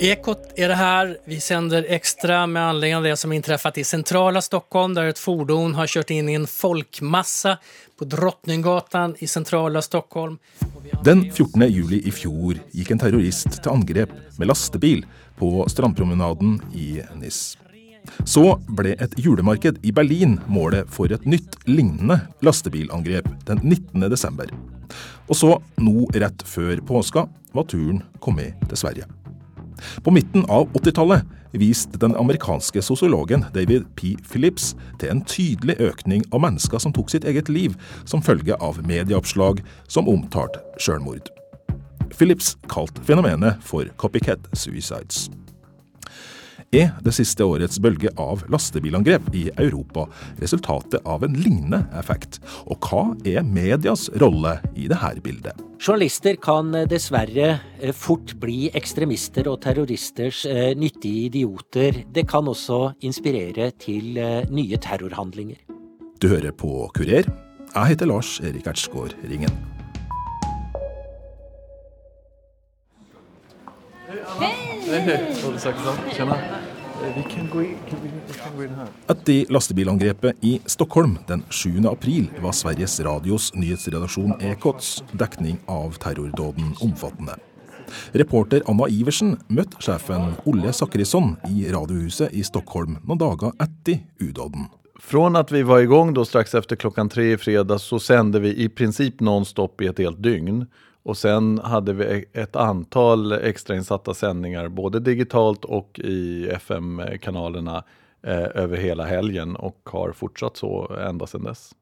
Ekot är det här. Vi sänder extra med anledning av det som inträffat i centrala Stockholm där ett fordon har kört in i en folkmassa på Drottninggatan i centrala Stockholm. Den 14. juli i fjor gikk en terrorist til angrep med lastebil på strandpromenaden i Nis. Så ble et julemarked i Berlin målet for et nytt lignende lastebilangrep den 19. desember. Og så, nå rett før påska, var turen kommet til Sverige. På midten av 80-tallet viste den amerikanske sosiologen David P. Phillips til en tydelig økning av mennesker som tok sitt eget liv som følge av medieoppslag som omtalte sjølmord. Phillips kalte fenomenet for copycat suicides er det siste årets bølge av lastebilangrep i Europa resultatet av en lignende effekt? Og hva er medias rolle i dette bildet? Journalister kan eh, dessverre eh, fort bli ekstremister og terroristers eh, nyttige idioter. Det kan også inspirere til nye terrorhandlinger. Du hører på Kurer. Jeg heter Lars Erik Ertsgaard Ringen. Etter lastebilangrepet i Stockholm den 7. april var Sveriges Radios nyhetsredaksjon Ekots dekning av terrordåden omfattende. Reporter Anna Iversen møtte sjefen Olle Sakrisson i Radiohuset i Stockholm noen dager etter udåden. Från at vi var i gang straks efter klokka tre i fredag, så sendte vi i prinsipp nonstop i et helt dygn. Och sen hade vi ett antal extrainsatta sändningar både digitalt och i FM-kanalerna eh, över hela helgen och har fortsatt så ända sedan dess.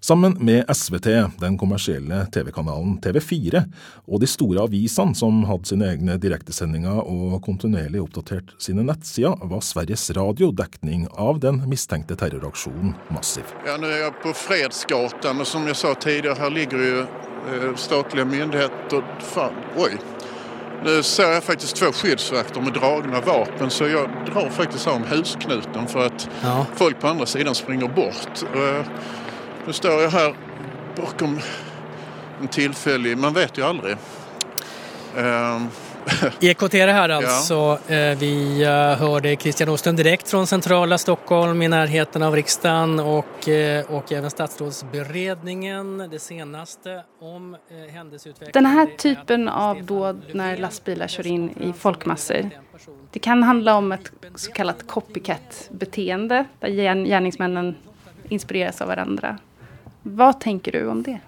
Sammen med SVT, den kommersielle TV-kanalen TV4, og de store avisene som hadde sine egne direktesendinger og kontinuerlig oppdatert sine nettsider, var Sveriges Radio dekning av den mistenkte terroraksjonen massiv. Ja, nå er jeg på Fredsgatan, og som jeg sa tidligere, her ligger jo statliga myndigheter. Fan, oj. Nu ser jag faktiskt två skyddsvakter med dragna vapen så jag drar faktiskt om husknuten för att ja. folk på andra sidan springer bort. Eh, nu står jag här bakom en tillfällig, man vet ju aldrig. EKT är det här alltså. Ja. Eh, vi hørte hörde Christian Åström direkt från centrala Stockholm i närheten av riksdagen och, eh, och även statsrådsberedningen. Det senaste om händelseutvecklingen. Den här typen av dåd när lastbilar kör in i folkmassor. Det kan handla om ett så kallat copycat-beteende där gärningsmännen inspireras av varandra. Vad tänker du om det?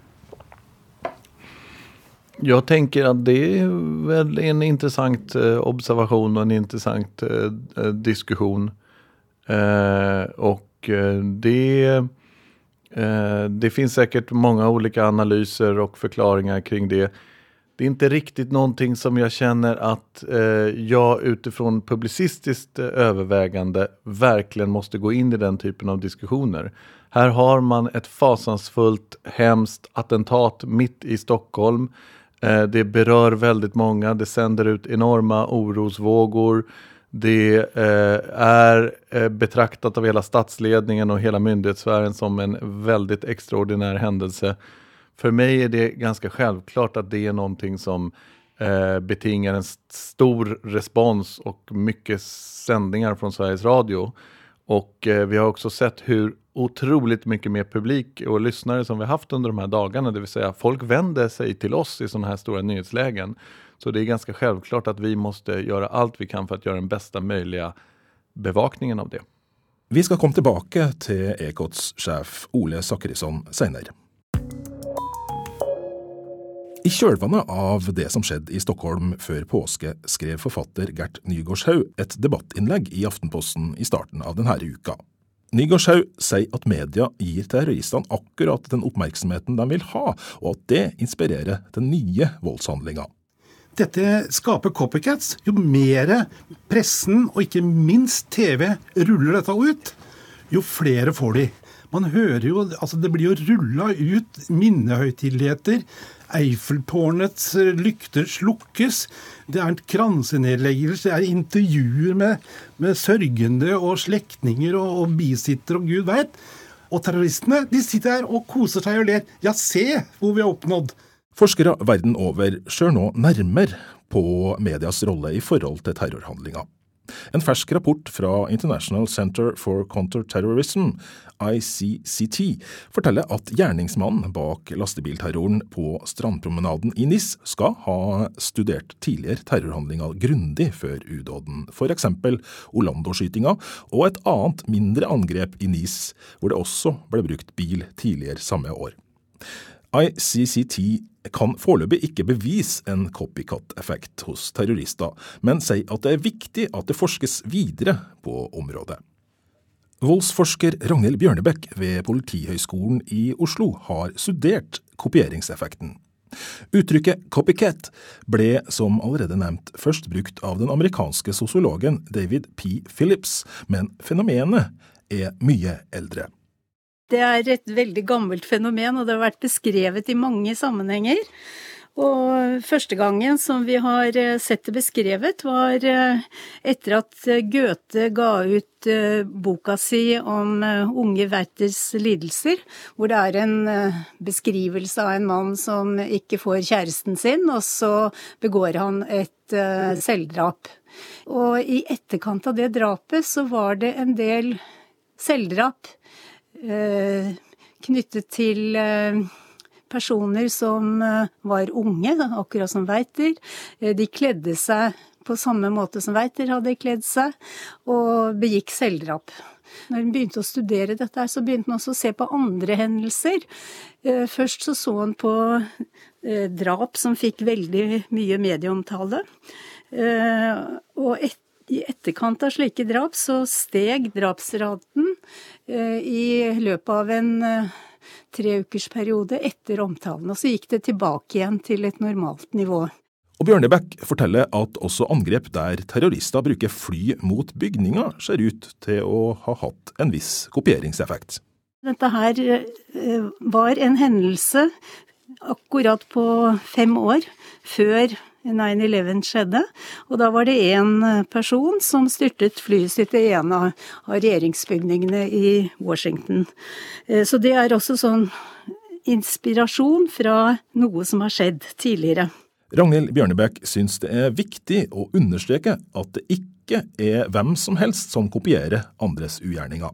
Jag tänker att det är väl en intressant observasjon observation och en intressant eh diskussion. Eh, och eh, det, eh, det finns säkert många olika analyser och förklaringar kring det. Det är inte riktigt någonting som jag känner att jag utifrån publicistiskt övervägande verkligen måste gå in i den typen av diskussioner. Här har man ett fasansfullt, hemskt attentat mitt i Stockholm Eh, det berör väldigt många, det sänder ut enorma orosvågor. Det eh, är eh, betraktat av hela statsledningen och hela myndighetssfären som en väldigt extraordinär händelse. För mig är det ganska självklart att det är någonting som betingar en stor respons och mycket sändningar från Sveriges Radio. Och vi har också sett hur otroligt mycket mer publik och lyssnare som vi haft under de här dagarna. Det vill säga folk vänder sig till oss i sådana här stora nyhetslägen. Så det är ganska självklart att vi måste göra allt vi kan för att göra den bästa möjliga bevakningen av det. Vi ska komma tillbaka till Ekots chef Ole Sakrisson senare. I kjølvannet av det som skjedde i Stockholm før påske, skrev forfatter Gert Nygårdshaug et debattinnlegg i Aftenposten i starten av denne uka. Nygårdshaug sier at media gir terroristene akkurat den oppmerksomheten de vil ha, og at det inspirerer til nye voldshandlinger. Dette skaper copycats. Jo mer pressen, og ikke minst TV, ruller dette ut, jo flere får de. Man hører jo, altså Det blir jo rulla ut minnehøytideligheter Eiffeltårnets lykter slukkes. Det er kransenedleggelser, det er intervjuer med, med sørgende og slektninger og, og bisittere og gud veit. Og terroristene de sitter her og koser seg og ler. Ja, se hvor vi har oppnådd. Forskere verden over ser nå nærmere på medias rolle i forhold til terrorhandlinger. En fersk rapport fra International Center for Counterterrorism, ICCT, forteller at gjerningsmannen bak lastebilterroren på strandpromenaden i NIS skal ha studert tidligere terrorhandlinger grundig før udåden, f.eks. Orlando-skytinga og et annet mindre angrep i NIS, hvor det også ble brukt bil tidligere samme år. ICCT kan foreløpig ikke bevise en copycat-effekt hos terrorister, men sier at det er viktig at det forskes videre på området. Voldsforsker Ragnhild Bjørnebekk ved Politihøgskolen i Oslo har studert kopieringseffekten. Uttrykket copycat ble, som allerede nevnt, først brukt av den amerikanske sosiologen David P. Phillips, men fenomenet er mye eldre. Det er et veldig gammelt fenomen, og det har vært beskrevet i mange sammenhenger. Og første gangen som vi har eh, sett det beskrevet, var eh, etter at Goethe ga ut eh, boka si om unge Werthers lidelser, hvor det er en beskrivelse av en mann som ikke får kjæresten sin, og så begår han et selvdrap. Og i etterkant av det drapet så var det en del selvdrap Eh, knyttet til eh, personer som eh, var unge, akkurat som Weiter. De kledde seg på samme måte som Weiter hadde kledd seg, og begikk selvdrap. Når han begynte å studere dette, så begynte han også å se på andre hendelser. Først så så han på drap som fikk veldig mye medieomtale. Og i etterkant av slike drap så steg drapsraten Eh, i løpet av en eh, treukersperiode etter omtalen. Og så gikk det tilbake igjen til et normalt nivå. Og Bjørnebekk forteller at også angrep der terrorister bruker fly mot bygninger, ser ut til å ha hatt en viss kopieringseffekt. Dette her eh, var en hendelse akkurat på fem år før 9-11 skjedde. Og da var det én eh, person som styrtet flyet sitt i en av, regjeringsbygningene i Washington. Eh, så det er også sånn inspirasjon fra noe som har skjedd tidligere. Ragnhild Bjørnebekk syns det er viktig å understreke at det ikke er hvem som helst som kopierer andres ugjerninger.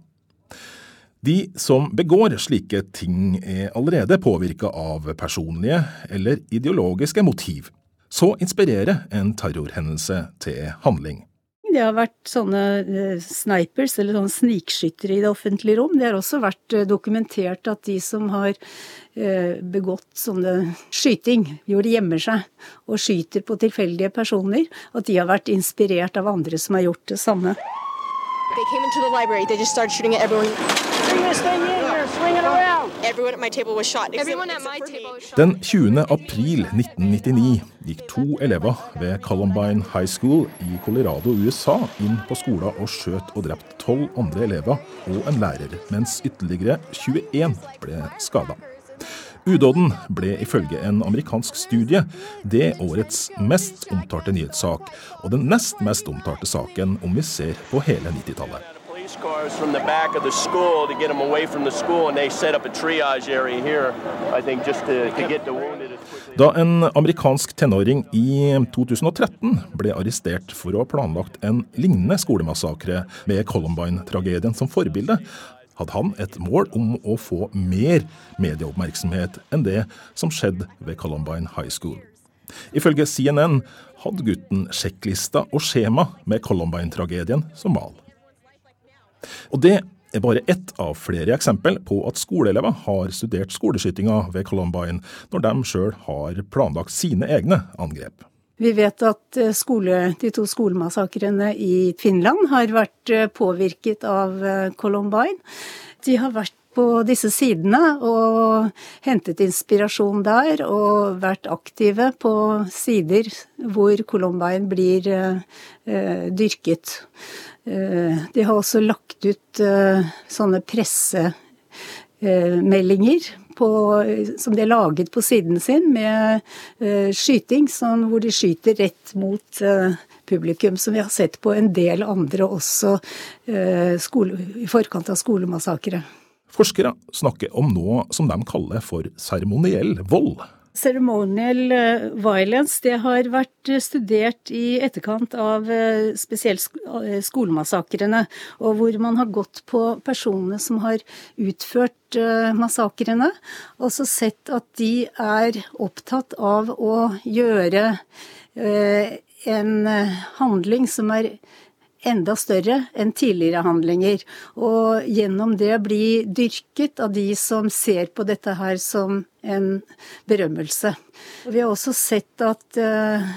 De som begår slike ting er allerede påvirka av personlige eller ideologiske motiv så inspirerer en terrorhendelse til handling. Det har vært sånne eh, snipers, eller sånne snikskyttere i det offentlige rom. Det har også vært eh, dokumentert at de som har eh, begått sånne skyting, hvor de gjemmer seg og skyter på tilfeldige personer, at de har vært inspirert av andre som har gjort det samme. They came into the library. They just started shooting at everyone. Den 20. april 1999 gikk to elever ved Columbine High School i Colorado, USA, inn på skolen og skjøt og drept tolv andre elever og en lærer, mens ytterligere 21 ble skada. Udåden ble ifølge en amerikansk studie det årets mest omtalte nyhetssak, og den nest mest omtalte saken om vi ser på hele 90-tallet. Da en amerikansk tenåring i 2013 ble arrestert for å ha planlagt en lignende skolemassakre med Columbine-tragedien som forbilde, hadde han et mål om å få mer medieoppmerksomhet enn det som skjedde ved Columbine High School. Ifølge CNN hadde gutten sjekklista og skjema med Columbine-tragedien som mal. Og det er bare ett av flere eksempel på at skoleelever har studert skoleskytinga ved Columbine når de sjøl har planlagt sine egne angrep. Vi vet at eh, skole, de to skolemassakrene i Finland har vært eh, påvirket av eh, Columbine. De har vært på disse sidene og hentet inspirasjon der, og vært aktive på sider hvor Columbine blir eh, dyrket. Eh, de har også lagt ut eh, sånne pressemeldinger på, som de har laget på siden sin med skyting, sånn, hvor de skyter rett mot publikum, som vi har sett på en del andre også skole, i forkant av skolemassakre. Forskere snakker om noe som de kaller for seremoniell vold. Ceremonial eh, violence. Det har vært studert i etterkant av eh, spesielt eh, skolemassakrene, og hvor man har gått på personene som har utført massakrene, og så sett at de er opptatt av å gjøre en handling som er enda større enn tidligere handlinger, og gjennom det bli dyrket av de som ser på dette her som en berømmelse. Vi har også sett at eh,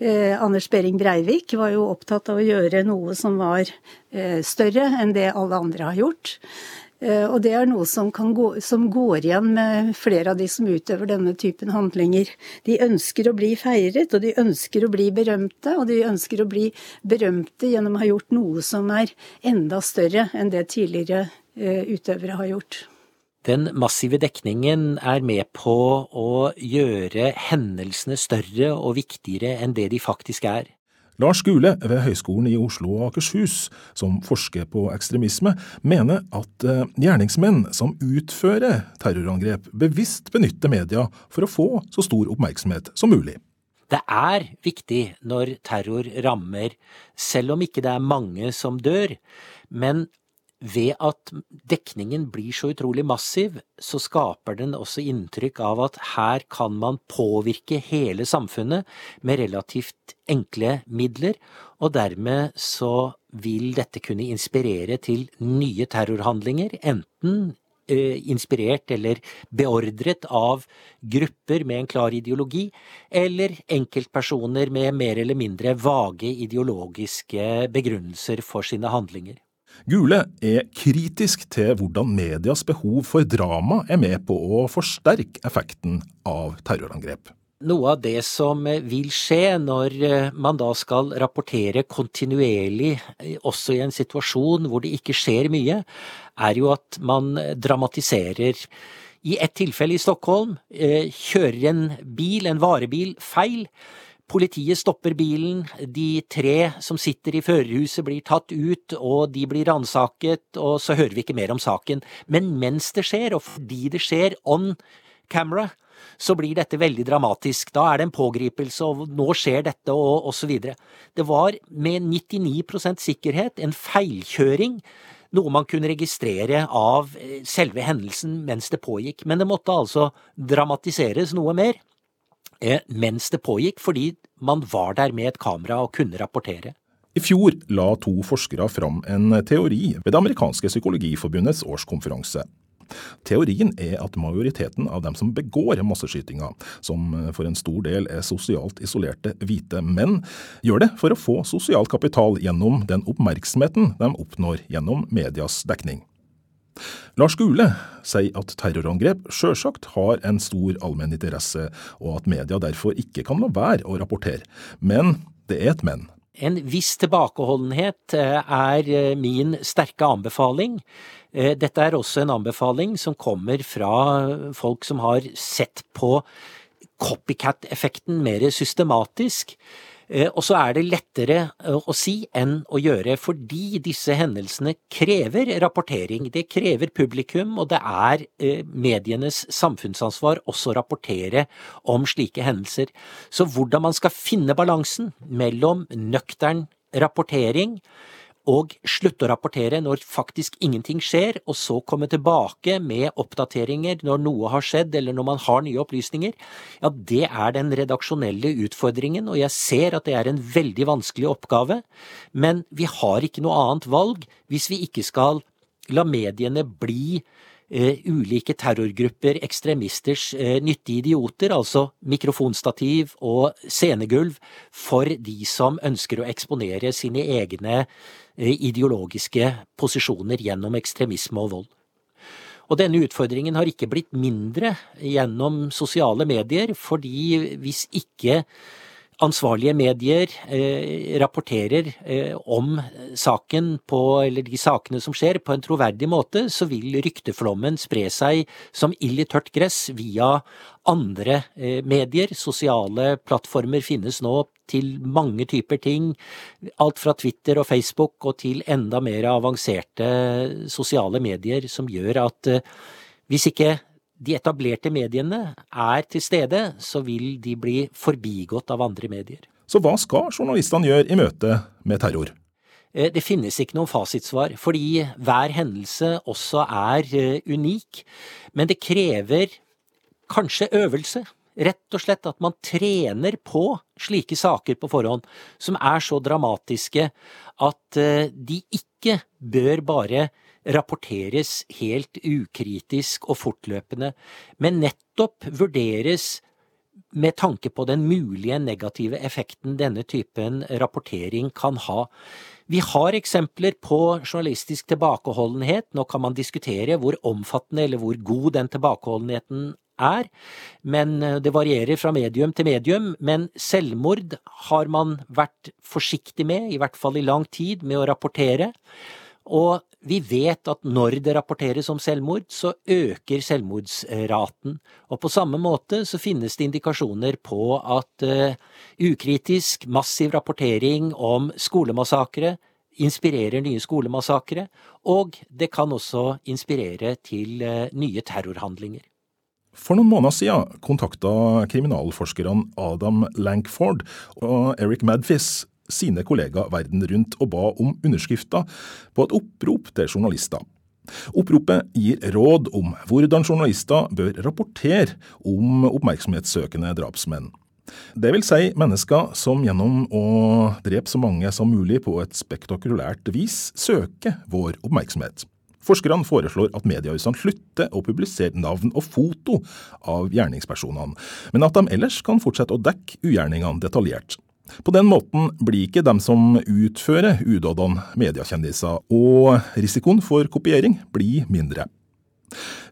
eh, Anders Behring Breivik var jo opptatt av å gjøre noe som var eh, større enn det alle andre har gjort. Eh, og det er noe som, gå, som, går igjen med flere av de som utøver denne typen handlinger. De ønsker å bli feiret, og de ønsker å bli berømte. Og de ønsker å bli berømte gjennom å ha gjort noe som er enda større enn det tidligere eh, utøvere har gjort. Den massive dekningen er med på å gjøre hendelsene større og viktigere enn det de faktisk er. Lars Gule ved Høgskolen i Oslo og Akershus, som forsker på ekstremisme, mener at eh, gjerningsmenn som utfører terrorangrep, bevisst benytter media for å få så stor oppmerksomhet som mulig. Det er viktig når terror rammer, selv om ikke det er mange som dør. Men ved at dekningen blir så utrolig massiv, så skaper den også inntrykk av at her kan man påvirke hele samfunnet med relativt enkle midler, og dermed så vil dette kunne inspirere til nye terrorhandlinger, enten eh, inspirert eller beordret av grupper med en klar ideologi, eller enkeltpersoner med mer eller mindre vage ideologiske begrunnelser for sine handlinger. Gule er kritisk til hvordan medias behov for drama er med på å forsterke effekten av terrorangrep. Noe av det som vil skje når eh, man da skal rapportere kontinuerlig, eh, også i en situasjon hvor det ikke skjer mye, er jo at man dramatiserer. I ett tilfelle i Stockholm eh, kjører en bil, en varebil, feil. Politiet stopper bilen, de tre som sitter i førerhuset blir tatt ut, og de blir ransaket, og så hører vi ikke mer om saken. Men mens det skjer, og fordi det skjer on camera, så blir dette veldig dramatisk. Da er det en pågripelse, og nå skjer dette, og osv. Det var med 99% sikkerhet en feilkjøring noe man kunne registrere av eh, selve hendelsen mens det pågikk, men det måtte altså dramatiseres noe mer. Eh, mens det pågikk, fordi man var der med et kamera og kunne rapportere. I fjor la to forskere fram en teori ved Det amerikanske psykologiforbundets årskonferanse. Teorien er at majoriteten av dem som begår masseskytinga, som for en stor del er sosialt isolerte hvite menn, gjør det for å få sosial kapital gjennom den oppmerksomheten de oppnår gjennom medias dekning. Lars Gule sier at terrorangrep sjølsagt har en stor allmenn interesse, og at media derfor ikke kan la være å rapportere. Men det er et men. En viss tilbakeholdenhet eh, er eh, min sterke anbefaling. Eh, dette er også en anbefaling som kommer fra folk som har sett på copycat-effekten mer systematisk. Eh, og så er det lettere eh, å si enn å gjøre, fordi disse hendelsene krever rapportering. Det krever publikum, og det er eh, medienes samfunnsansvar også å rapportere om slike hendelser. Så hvordan man skal finne balansen mellom nøktern rapportering og slutte å rapportere når faktisk ingenting skjer, og så komme tilbake med oppdateringer når noe har skjedd eller når man har nye opplysninger, ja, det er den redaksjonelle utfordringen, og jeg ser at det er en veldig vanskelig oppgave, men vi har ikke noe annet valg hvis vi ikke skal la mediene bli Uh, ulike terrorgrupper, ekstremisters uh, nyttige idioter, altså mikrofonstativ og scenegulv, for de som ønsker å eksponere sine egne Eh, ideologiske posisjoner gjennom ekstremisme og vold. Og denne utfordringen har ikke blitt mindre gjennom sosiale medier, fordi hvis ikke ansvarlige medier eh, rapporterer eh, om saken på, eller de sakene som skjer, på en troverdig måte, så vil rykteflommen spre seg som ild i tørt gress via andre eh, medier. Sosiale plattformer finnes nå til mange typer ting. Alt fra Twitter og Facebook og til enda mer avanserte sosiale medier som gjør at eh, hvis ikke de etablerte mediene er til stede, så vil de bli forbigått av andre medier. Så hva skal journalistene gjøre i møte med terror? Eh, det finnes ikke noen fasitsvar, fordi hver hendelse også er eh, unik. Men det krever kanskje øvelse. Rett og slett at man trener på slike saker på forhånd, som er så dramatiske at eh, de ikke bør bare rapporteres helt ukritisk og fortløpende, men nettopp vurderes med tanke på den mulige negative effekten denne typen rapportering kan ha. Vi har eksempler på journalistisk tilbakeholdenhet. Nå kan man diskutere hvor omfattende eller hvor god den tilbakeholdenheten er, men eh, det varierer fra medium til medium. Men selvmord har man vært forsiktig med, i hvert fall i lang tid, med å rapportere. Og vi vet at når det rapporteres om selvmord, så øker selvmordsraten. Og på samme måte så finnes det indikasjoner på at uh, ukritisk, massiv rapportering om skolemassakre inspirerer nye skolemassakre, og det kan også inspirere til uh, nye terrorhandlinger. For noen måneder siden kontakta kriminalforskerne Adam Lankford og Eric Madfis sine kollegaer verden rundt og ba om underskrifter på et opprop til journalister. Oppropet gir råd om hvordan journalister bør rapportere om oppmerksomhetssøkende drapsmenn. Det vil si mennesker som gjennom å drepe så mange som mulig på et spektakulært vis søker vår oppmerksomhet. Forskerne foreslår at mediehusene slutter å publisere navn og foto av gjerningspersonene, men at de ellers kan fortsette å dekke ugjerningene detaljert. På den måten blir ikke dem som utfører udådene mediekjendiser, og risikoen for kopiering blir mindre.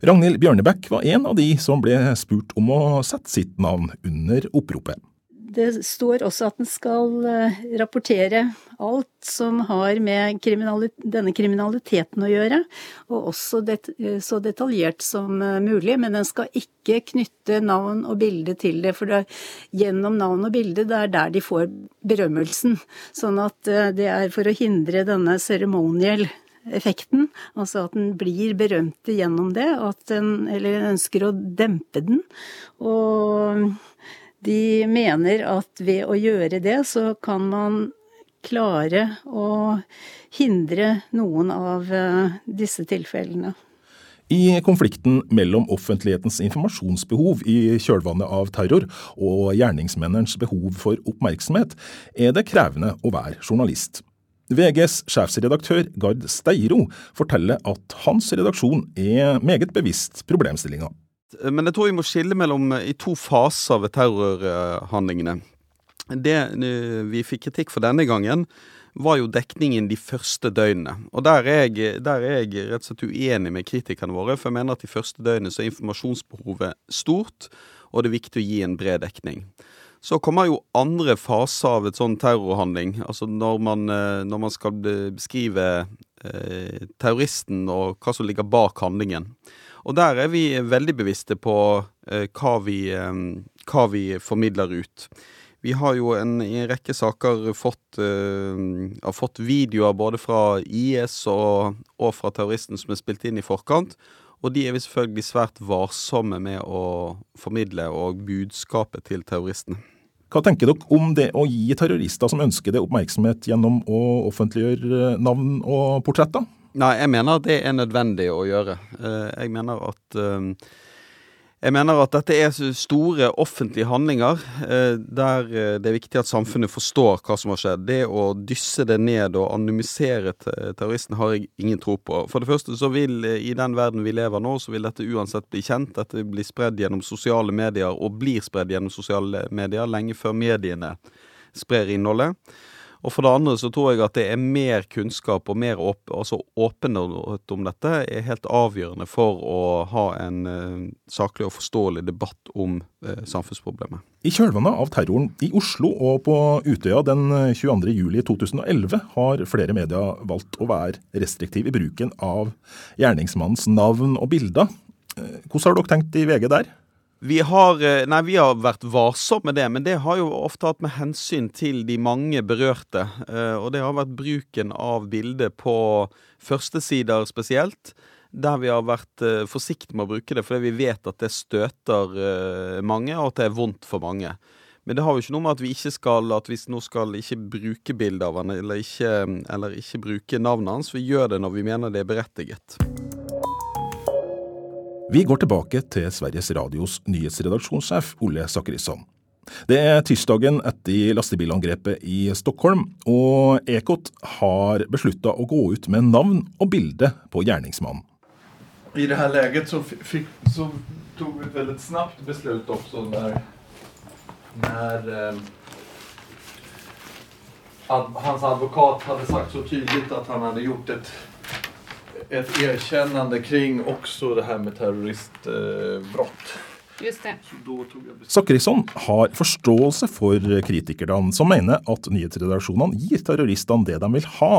Ragnhild Bjørnebekk var en av de som ble spurt om å sette sitt navn under oppropet. Det står også at den skal eh, rapportere alt som har med kriminalit denne kriminaliteten å gjøre, og også det, eh, så detaljert som eh, mulig. Men den skal ikke knytte navn og bilde til det, for det, gjennom navn og bilde det er der de får berømmelsen. Sånn at det er for å hindre denne ceremonial effekten, altså at den blir berømt gjennom det, at den, eller ønsker å dempe den. Og de mener at ved å gjøre det, så kan man klare å hindre noen av eh, disse tilfellene. I konflikten mellom offentlighetens informasjonsbehov i kjølvannet av terror og gjerningsmennenes behov for oppmerksomhet, er det krevende å være journalist. VGs sjefsredaktør Gard Steiro forteller at hans redaksjon er meget bevisst problemstillinga. Men jeg tror vi må skille mellom i to faser ved terrorhandlingene. Det eh, vi fikk kritikk for denne gangen, var jo dekningen de første døgnene. Og der er, jeg, der er jeg rett og slett uenig med kritikerne våre, for jeg mener at de første døgnene så er informasjonsbehovet stort, og det er viktig å gi en bred dekning. Så kommer jo andre faser av et sånn terrorhandling. Altså når man, eh, når man skal beskrive eh, terroristen og hva som ligger bak handlingen. Og der er vi veldig bevisste på eh, hva, vi, eh, hva, vi, formidler ut. Vi har jo en, i en rekke saker fått, har fått videoer både fra IS og, og, fra terroristen som er spilt inn i forkant. Og de er vi selvfølgelig svært varsomme med å formidle og budskapet til terroristene. Hva tenker dere om det å gi terrorister som ønsker det, oppmerksomhet gjennom å offentliggjøre navn og portretter? Nei, jeg mener at det er nødvendig å gjøre. Eh, jeg mener at eh, jeg mener at dette er store offentlige handlinger eh, der det er viktig at samfunnet forstår hva som har skjedd. Det å dysse det ned og anonymisere terroristen har jeg ingen tro på. For det første så vil i den verden vi lever nå, så vil dette uansett bli kjent. Dette blir spredd gjennom sosiale medier, og blir spredd gjennom sosiale medier lenge før mediene sprer innholdet. Og for det andre så tror jeg at det er mer kunnskap og mer åp altså åpenhet om dette er helt avgjørende for å ha en uh, saklig og forståelig debatt om uh, samfunnsproblemet. I kjølvannet av terroren i Oslo og på Utøya den 22.07.2011 har flere medier valgt å være restriktive i bruken av gjerningsmannens navn og bilder. Eh, hvordan har dere tenkt i VG der? Vi har, eh, nei, vi har vært varsomme med det, men det har jo ofte hatt med hensyn til de mange berørte. Eh, og det har vært bruken av bildet på førstesider spesielt. der vi har vært uh, forsiktige med å bruke det, fordi vi vet at det støter mange, og at det er vondt for mange. Men det har jo ikke noe med at vi ikke skal At vi nå skal ikke bruke bildet av han, eller ikke, eller ikke bruke navnet hans. Vi gjør det når vi mener det er berettiget. Vi går tilbake til Sveriges Radios nyhetsredaksjonssjef Ole Sakrisson. Det er tirsdagen etter lastebilangrepet i Stockholm, og Ekot har beslutta å gå ut med navn og bilde på gjerningsmannen. I det her leget så, fikk, så tog vi et veldig snabbt beslut også når, når eh, ad, hans advokat hadde sagt så tydelig at han hadde gjort et et erkännande kring også det her med terroristbrott. Just det. Sakrisson har forståelse for kritikerne som mener at nyhetsredaksjonene gir terroristene det de vil ha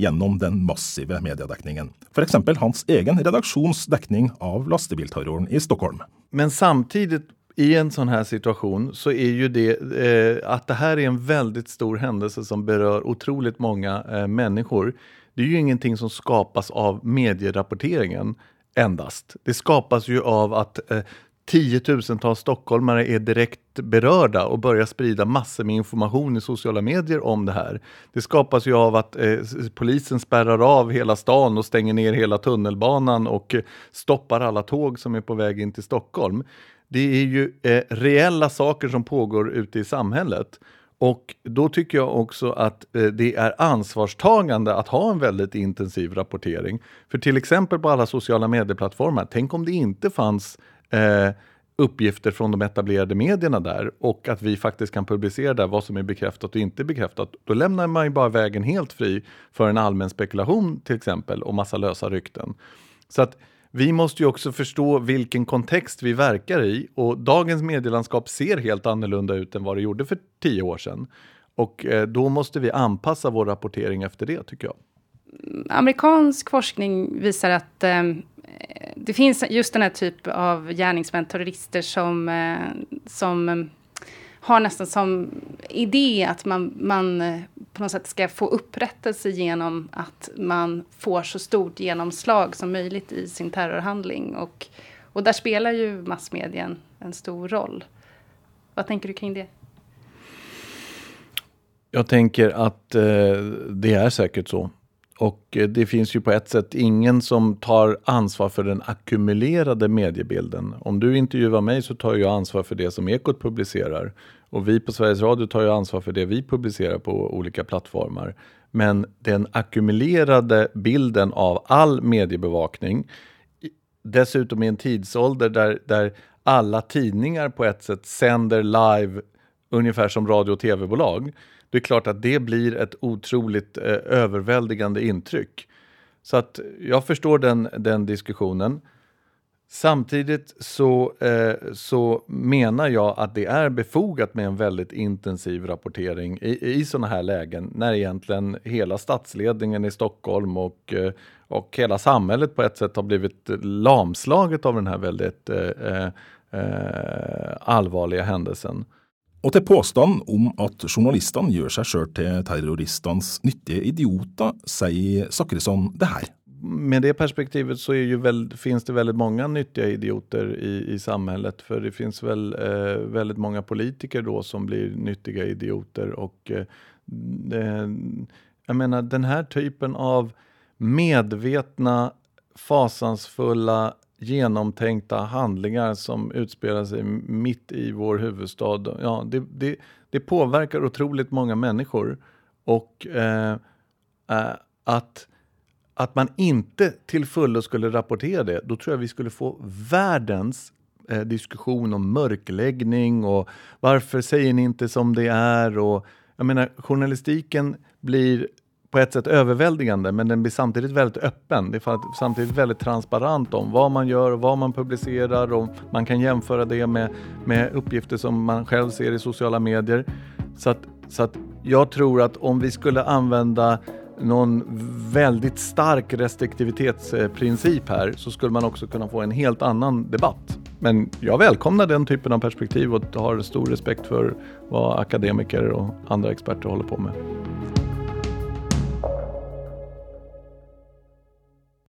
gjennom den massive mediedekningen. F.eks. hans egen redaksjons dekning av lastebilterroren i Stockholm. Men samtidig i en sånn her situasjon så er jo det eh, at det her er en veldig stor hendelse som berør utrolig mange eh, mennesker. Det er jo ingenting som skapas av medierapporteringen endast. Det skapas jo av at eh, tiotusentals stockholmare är direkt berörda och börjar sprida massor med information i sociala medier om det här. Det skapas ju av att eh, polisen spärrar av hela stan och stänger ner hela tunnelbanan och eh, stoppar alla tåg som är på väg in till Stockholm. Det är ju eh, reella saker som pågår ute i samhället. Och då tycker jag också att eh, det är ansvarstagande att ha en väldigt intensiv rapportering. För till exempel på alla sociala medieplattformar, tänk om det inte fanns eh, uppgifter från de etablerade medierna där och att vi faktiskt kan publicera där vad som är bekräftat och inte bekräftat. Då lämnar man ju bara vägen helt fri för en allmän spekulation till exempel och massa lösa rykten. Så att vi måste ju också förstå vilken kontext vi verkar i och dagens medielandskap ser helt annorlunda ut än vad det gjorde för tio år sedan. Och eh, då måste vi anpassa vår rapportering efter det tycker jag. Amerikansk forskning visar att eh, det finns just den här typ av gärningsmän, terrorister som, eh, som har nesten som idé att man, man eh, på något sätt ska få upprättelse genom att man får så stort genomslag som möjligt i sin terrorhandling. Och, och där spelar ju massmedien en stor roll. Vad tänker du kring det? Jag tänker att eh, det är säkert så. Och eh, det finns ju på ett sätt ingen som tar ansvar för den ackumulerade mediebilden. Om du intervjuar mig så tar jag ansvar för det som Ekot publicerar. Och vi på Sveriges Radio tar ju ansvar för det vi publicerar på olika plattformar. Men den ackumulerade bilden av all mediebevakning, dessutom i en tidsålder där, där alla tidningar på ett sätt sänder live ungefär som radio och tv-bolag det är klart att det blir ett otroligt eh, överväldigande intryck. Så att jag förstår den, den diskussionen. Samtidigt så, eh, så menar jag att det är befogat med en väldigt intensiv rapportering i, i sådana här lägen när egentligen hela statsledningen i Stockholm och, eh, och hela samhället på ett sätt har blivit lamslaget av den här väldigt eh, eh, allvarliga händelsen. Og til påstanden om at journalistene gjør seg sjøl til terroristenes nyttige idioter, sier Sakrisson det her. Med det perspektivet så finnes det veldig mange nyttige idioter i, i samfunnet. For det finnes vel eh, veldig mange politikere da som blir nyttige idioter. Og eh, det, jeg mener, denne typen av medvetne, fasansfulla genomtänkta handlingar som utspelar sig mitt i vår huvudstad. Ja, det, det, det påverkar otroligt många människor. Och eh, eh, att, att man inte till fullo skulle rapportera det, då tror jag vi skulle få världens eh, diskussion om mörkläggning och varför säger ni inte som det är? Och, jag menar, journalistiken blir på ett sätt överväldigande men den blir samtidigt väldigt öppen. Det är samtidigt väldigt transparent om vad man gör och vad man publicerar och man kan jämföra det med, med uppgifter som man själv ser i sociala medier. Så att, så att jag tror att om vi skulle använda någon väldigt stark restriktivitetsprincip här så skulle man också kunna få en helt annan debatt. Men jag välkomnar den typen av perspektiv och har stor respekt för vad akademiker och andra experter håller på med.